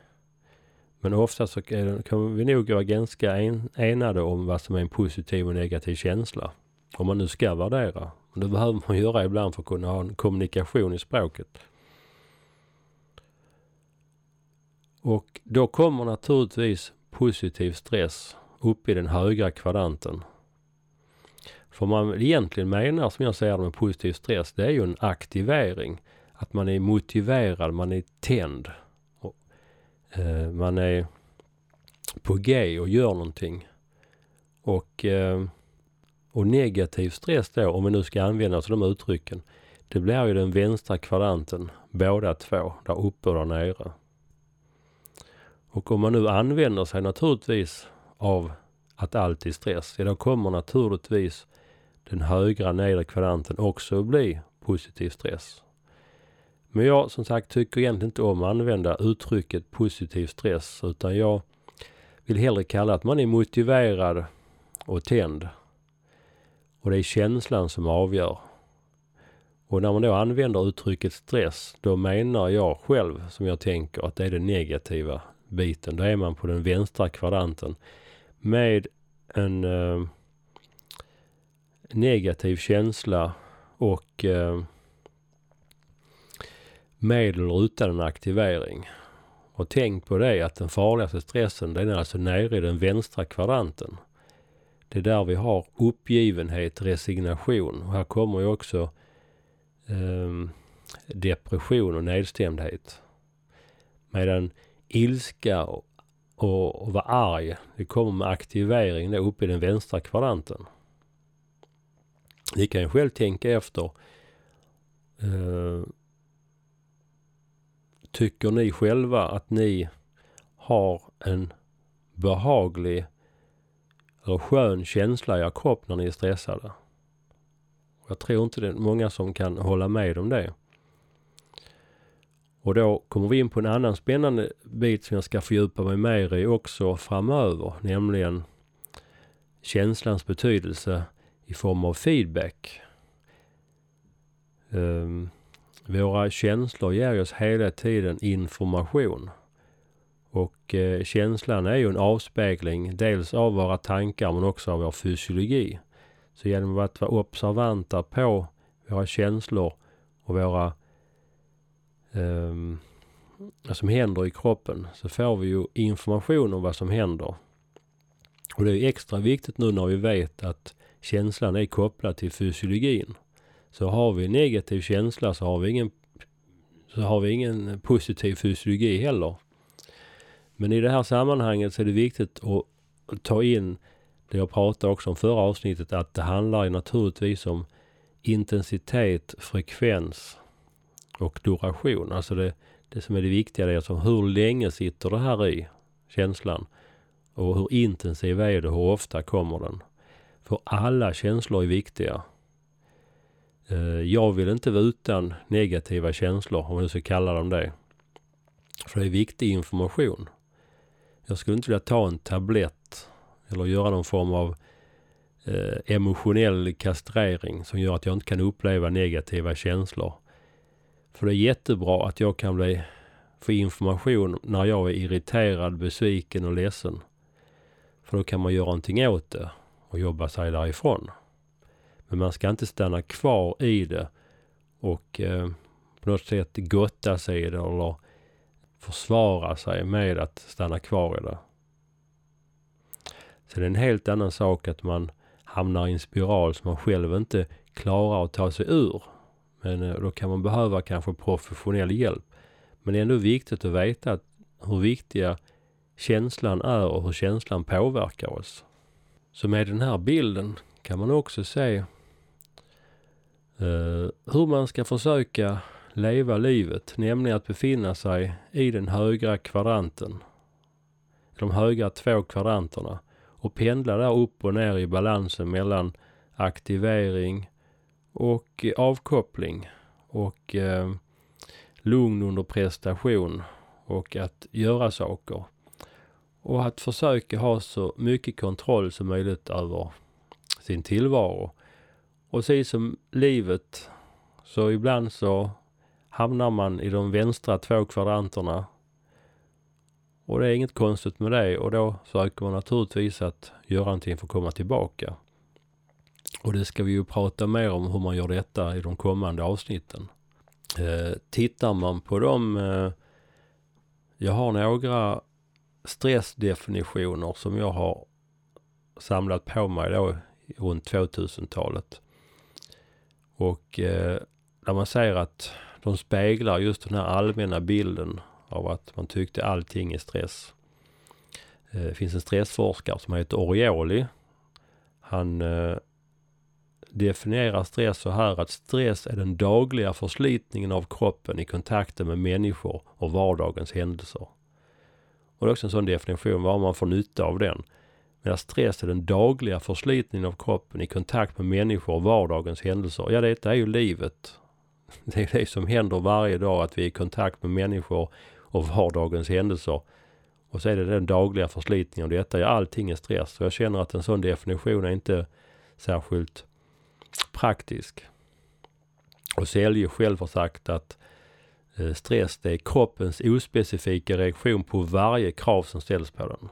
Men ofta så kan vi nog vara ganska en, enade om vad som är en positiv och negativ känsla. Om man nu ska värdera. Det behöver man göra ibland för att kunna ha en kommunikation i språket. Och då kommer naturligtvis positiv stress upp i den högra kvadranten. För man egentligen menar, som jag säger med positiv stress, det är ju en aktivering. Att man är motiverad, man är tänd. Eh, man är på G och gör någonting. Och, eh, och negativ stress då, om vi nu ska använda oss av de uttrycken, det blir ju den vänstra kvadranten, båda två, där uppe och där nere. Och om man nu använder sig naturligtvis av att allt är stress, ja då kommer naturligtvis den högra nedre kvadranten också bli positiv stress. Men jag som sagt tycker egentligen inte om att använda uttrycket positiv stress utan jag vill hellre kalla att man är motiverad och tänd. Och det är känslan som avgör. Och när man då använder uttrycket stress, då menar jag själv, som jag tänker, att det är den negativa biten. Då är man på den vänstra kvadranten med en eh, negativ känsla och eh, med eller utan en aktivering. Och tänk på det att den farligaste stressen den är alltså nere i den vänstra kvadranten. Det är där vi har uppgivenhet, resignation. Och här kommer ju också eh, depression och nedstämdhet. Medan ilska och, och, och vara arg, det kommer med aktivering där uppe i den vänstra kvadranten. Ni kan ju själv tänka efter. eh, tycker ni själva att ni har en behaglig eller skön känsla i er kropp när ni är stressade? Jag tror inte det är många som kan hålla med om det. Och då kommer vi in på en annan spännande bit som jag ska fördjupa mig mer i också framöver, nämligen känslans betydelse i form av feedback. Um, våra känslor ger oss hela tiden information. Och eh, känslan är ju en avspegling dels av våra tankar men också av vår fysiologi. Så genom att vara observanta på våra känslor och våra eh, vad som händer i kroppen så får vi ju information om vad som händer. Och det är extra viktigt nu när vi vet att känslan är kopplad till fysiologin. Så har vi negativ känsla så har vi ingen, så har vi ingen positiv fysiologi heller. Men i det här sammanhanget så är det viktigt att ta in det jag pratade också om förra avsnittet att det handlar naturligtvis om intensitet, frekvens och duration. Alltså det, det som är det viktiga det är alltså hur länge sitter det här i känslan? Och hur intensiv är det? Hur ofta kommer den? För alla känslor är viktiga. Eh, jag vill inte vara utan negativa känslor, om man ska kalla dem det. För det är viktig information. Jag skulle inte vilja ta en tablett eller göra någon form av eh, emotionell kastrering som gör att jag inte kan uppleva negativa känslor. För det är jättebra att jag kan bli, få information när jag är irriterad, besviken och ledsen. För då kan man göra någonting åt det och jobba sig därifrån. Men man ska inte stanna kvar i det och eh, på något sätt gotta sig i det eller försvara sig med att stanna kvar i det. Så det är en helt annan sak att man hamnar i en spiral som man själv inte klarar att ta sig ur. Men eh, då kan man behöva kanske professionell hjälp. Men det är ändå viktigt att veta att hur viktiga känslan är och hur känslan påverkar oss. Så med den här bilden kan man också se uh, hur man ska försöka leva livet, nämligen att befinna sig i den högra kvadranten. De högra två kvadranterna och pendla där upp och ner i balansen mellan aktivering och avkoppling och uh, lugn under prestation och att göra saker. Och att försöka ha så mycket kontroll som möjligt över sin tillvaro. Och precis som livet så ibland så hamnar man i de vänstra två kvadranterna. Och det är inget konstigt med det och då försöker man naturligtvis att göra någonting för att komma tillbaka. Och det ska vi ju prata mer om hur man gör detta i de kommande avsnitten. Eh, tittar man på dem, eh, jag har några stressdefinitioner som jag har samlat på mig då runt 2000-talet. Och eh, där man säger att de speglar just den här allmänna bilden av att man tyckte allting är stress. Eh, det finns en stressforskare som heter Orioli. Han eh, definierar stress så här att stress är den dagliga förslitningen av kroppen i kontakten med människor och vardagens händelser. Och det är också en sån definition, vad man får nytta av den. Medan stress är den dagliga förslitningen av kroppen i kontakt med människor och vardagens händelser. Ja, detta är ju livet. Det är det som händer varje dag, att vi är i kontakt med människor och vardagens händelser. Och så är det den dagliga förslitningen av detta. Ja, allting är stress. Och jag känner att en sån definition är inte särskilt praktisk. Och Selje själv har sagt att eh, stress det är kroppens ospecifika reaktion på varje krav som ställs på den.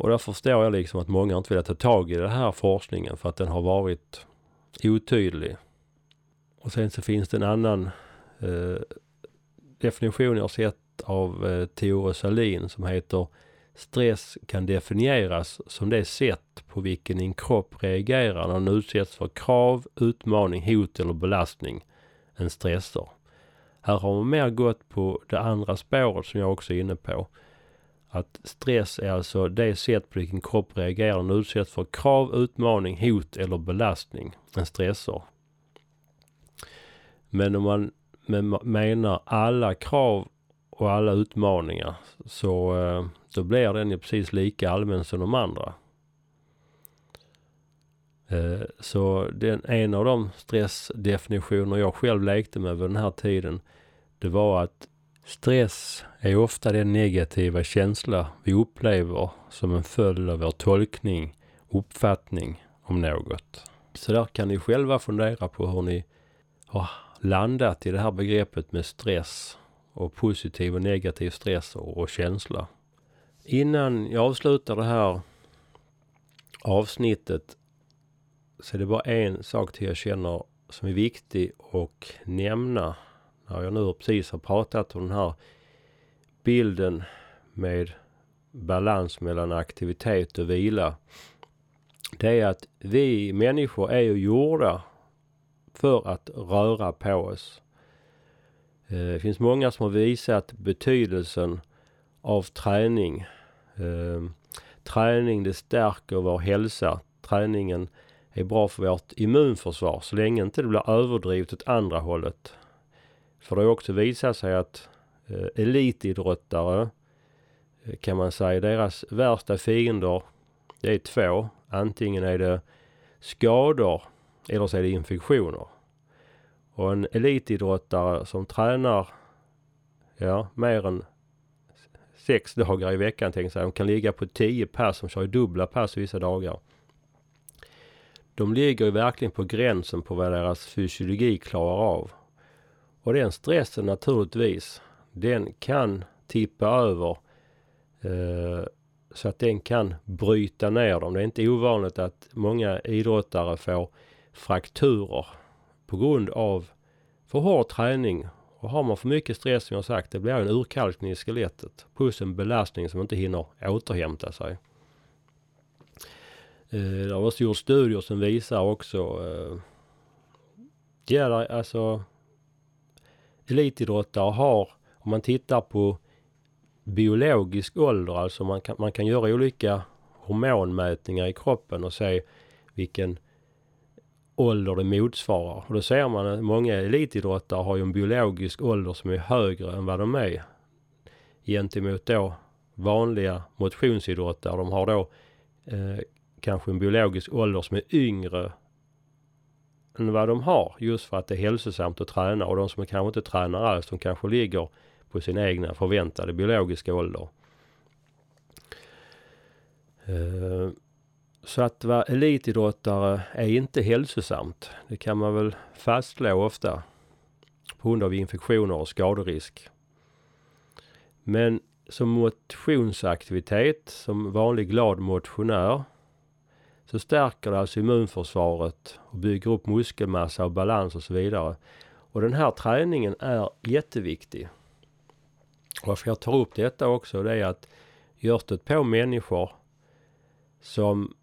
Och där förstår jag liksom att många inte vill ta tag i den här forskningen för att den har varit otydlig. Och sen så finns det en annan eh, definition jag har sett av eh, Tore Salin som heter Stress kan definieras som det sätt på vilken din kropp reagerar när den utsätts för krav, utmaning, hot eller belastning. än stressor. Här har man mer gått på det andra spåret som jag också är inne på. Att stress är alltså det sätt på vilken kropp reagerar när utsätts för krav, utmaning, hot eller belastning. En stressor. Men om man menar alla krav och alla utmaningar så eh, då blir den ju precis lika allmän som de andra. Eh, så den, en av de stressdefinitioner jag själv lekte med vid den här tiden det var att stress är ofta den negativa känsla vi upplever som en följd av vår tolkning, uppfattning om något. Så där kan ni själva fundera på hur ni har landat i det här begreppet med stress och positiv och negativ stress och, känsla. Innan jag avslutar det här avsnittet så är det bara en sak till jag känner som är viktig att nämna när jag nu precis har pratat om den här bilden med balans mellan aktivitet och vila. Det är att vi människor är ju gjorda för att röra på oss. Eh, det finns många som har visat betydelsen av träning. Eh, träning det stärker vår hälsa. Träningen är bra för vårt immunförsvar så länge inte det blir överdrivet åt andra hållet. För det har också visat sig att eh, elitidrottare eh, kan man säga deras värsta fiender det är två. Antingen är det skador eller så är det infektioner. Och en elitidrottare som tränar ja, mer än sex dagar i veckan tänkte jag. De kan ligga på tio pass, De kör ju dubbla pass vissa dagar. De ligger ju verkligen på gränsen på vad deras fysiologi klarar av. Och den stressen naturligtvis, den kan tippa över eh, så att den kan bryta ner dem. Det är inte ovanligt att många idrottare får frakturer på grund av för hård träning Och har man för mycket stress som jag sagt, det blir en urkalkning i skelettet. Plus en belastning som inte hinner återhämta sig. Eh, det har också gjorts studier som visar också, eh, ja alltså elitidrottare har, om man tittar på biologisk ålder, alltså man kan, man kan göra olika hormonmätningar i kroppen och se vilken ålder det motsvarar. Och då ser man att många elitidrottare har ju en biologisk ålder som är högre än vad de är gentemot då vanliga motionsidrottare. De har då eh, kanske en biologisk ålder som är yngre än vad de har just för att det är hälsosamt att träna och de som kanske inte tränar alls de kanske ligger på sin egna förväntade biologiska ålder. Eh, så att vara elitidrottare är inte hälsosamt. Det kan man väl fastslå ofta på grund av infektioner och skaderisk. Men som motionsaktivitet, som vanlig glad motionär, så stärker det alltså immunförsvaret och bygger upp muskelmassa och balans och så vidare. Och den här träningen är jätteviktig. Varför jag tar upp detta också det är att görs det på människor som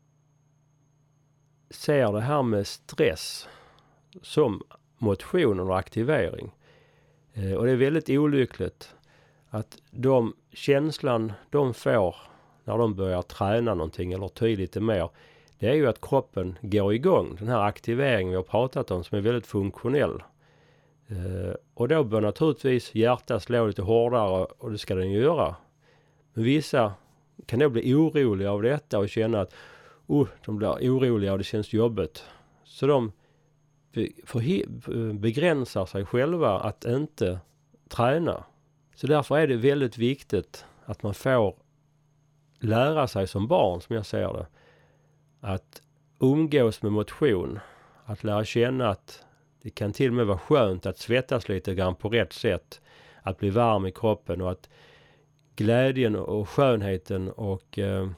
ser det här med stress som motion och aktivering. Eh, och det är väldigt olyckligt att de känslan de får när de börjar träna någonting eller ty lite mer. Det är ju att kroppen går igång. Den här aktiveringen vi har pratat om som är väldigt funktionell. Eh, och då bör naturligtvis hjärtat slå lite hårdare och det ska den göra. Men vissa kan då bli oroliga av detta och känna att oh, de blir oroliga och det känns jobbigt. Så de begränsar sig själva att inte träna. Så därför är det väldigt viktigt att man får lära sig som barn, som jag ser det, att umgås med motion. Att lära känna att det kan till och med vara skönt att svettas lite grann på rätt sätt. Att bli varm i kroppen och att glädjen och skönheten och eh,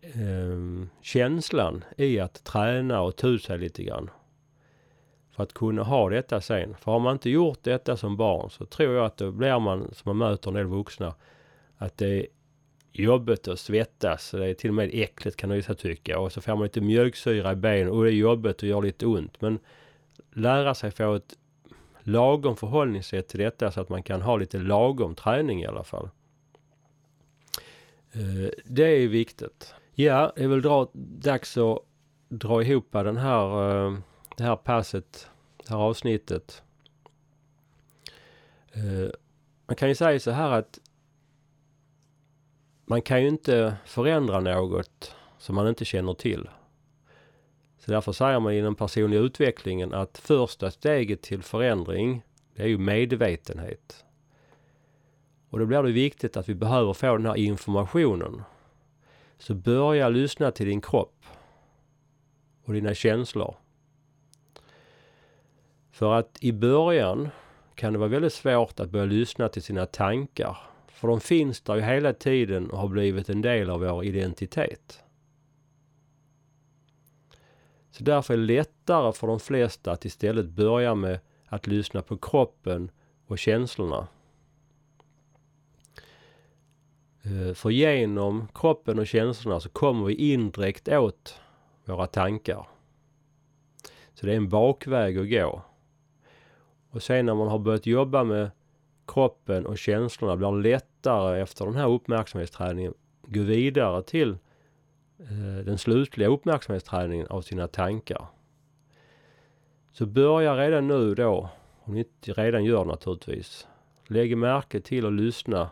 eh, känslan i att träna och ta sig lite grann. För att kunna ha detta sen. För har man inte gjort detta som barn så tror jag att då blir man, som man möter en del vuxna, att det jobbigt att svettas. Det är till och med äckligt kan vissa tycka. Och så får man lite mjölksyra i benen och det är jobbigt och gör lite ont. Men lära sig få ett lagom förhållningssätt till detta så att man kan ha lite lagom träning i alla fall. Eh, det är viktigt. Ja, det är väl dra, dags att dra ihop den här, eh, det här passet, det här avsnittet. Eh, man kan ju säga så här att man kan ju inte förändra något som man inte känner till. Så därför säger man inom personlig utvecklingen att första steget till förändring, det är ju medvetenhet. Och då blir det viktigt att vi behöver få den här informationen. Så börja lyssna till din kropp och dina känslor. För att i början kan det vara väldigt svårt att börja lyssna till sina tankar. För de finns där ju hela tiden och har blivit en del av vår identitet. Så därför är det lättare för de flesta att istället börja med att lyssna på kroppen och känslorna. Eh, för genom kroppen och känslorna så kommer vi indirekt åt våra tankar. Så det är en bakväg att gå. Och sen när man har börjat jobba med kroppen och känslorna blir lättare efter den här uppmärksamhetsträningen gå vidare till eh, den slutliga uppmärksamhetsträningen av sina tankar. Så börja redan nu då, om ni inte redan gör naturligtvis, lägg märke till och lyssna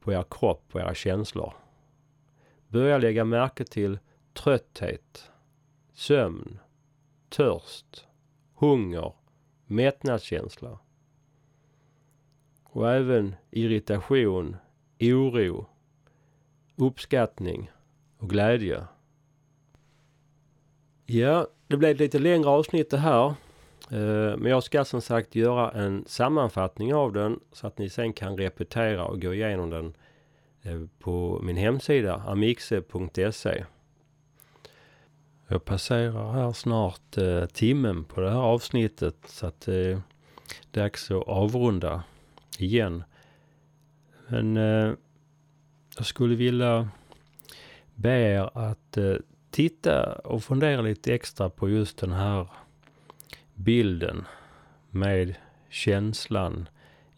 på er kropp och era känslor. Börja lägga märke till trötthet, sömn, törst, hunger, mättnadskänsla. Och även irritation, oro, uppskattning och glädje. Ja, det blev ett lite längre avsnitt det här. Eh, men jag ska som sagt göra en sammanfattning av den så att ni sen kan repetera och gå igenom den eh, på min hemsida amixe.se. Jag passerar här snart eh, timmen på det här avsnittet så att det är dags att avrunda igen. Men eh, jag skulle vilja be er att eh, titta och fundera lite extra på just den här bilden med känslan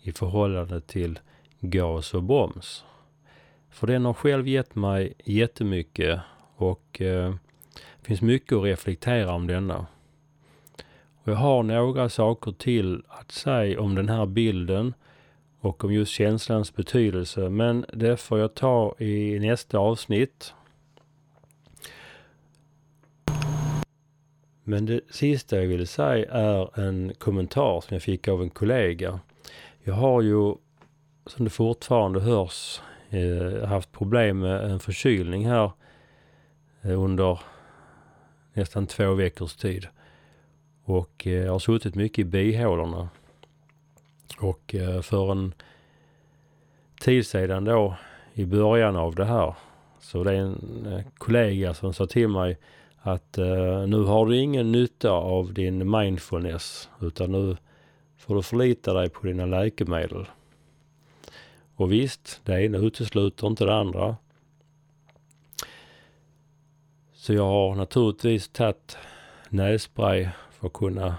i förhållande till gas och broms. För den har själv gett mig jättemycket och eh, finns mycket att reflektera om denna. Och jag har några saker till att säga om den här bilden och om just känslans betydelse. Men det får jag ta i nästa avsnitt. Men det sista jag vill säga är en kommentar som jag fick av en kollega. Jag har ju, som det fortfarande hörs, eh, haft problem med en förkylning här eh, under nästan två veckors tid. Och eh, jag har suttit mycket i bihålorna. Och eh, för en tid sedan då, i början av det här, så det är en eh, kollega som sa till mig att eh, nu har du ingen nytta av din mindfulness utan nu får du förlita dig på dina läkemedel. Och visst, det ena utesluter inte det andra. Så jag har naturligtvis tagit nässpray för att kunna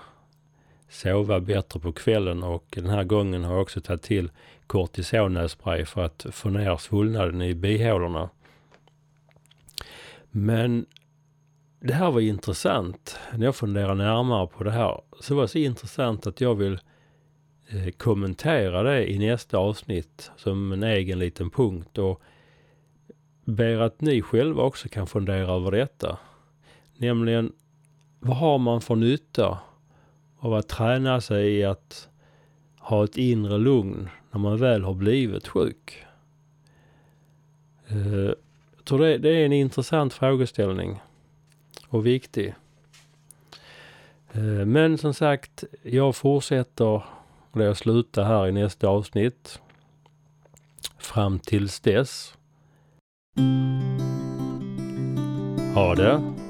sova bättre på kvällen och den här gången har jag också tagit till kortisonnässpray för att få ner svullnaden i bihålorna. Men det här var intressant. När jag funderar närmare på det här så var det så intressant att jag vill eh, kommentera det i nästa avsnitt som en egen liten punkt och ber att ni själva också kan fundera över detta. Nämligen, vad har man för nytta av att träna sig i att ha ett inre lugn när man väl har blivit sjuk? Eh, jag tror det, det är en intressant frågeställning och viktig. Eh, men som sagt, jag fortsätter och jag slutar här i nästa avsnitt. Fram tills dess. Ha det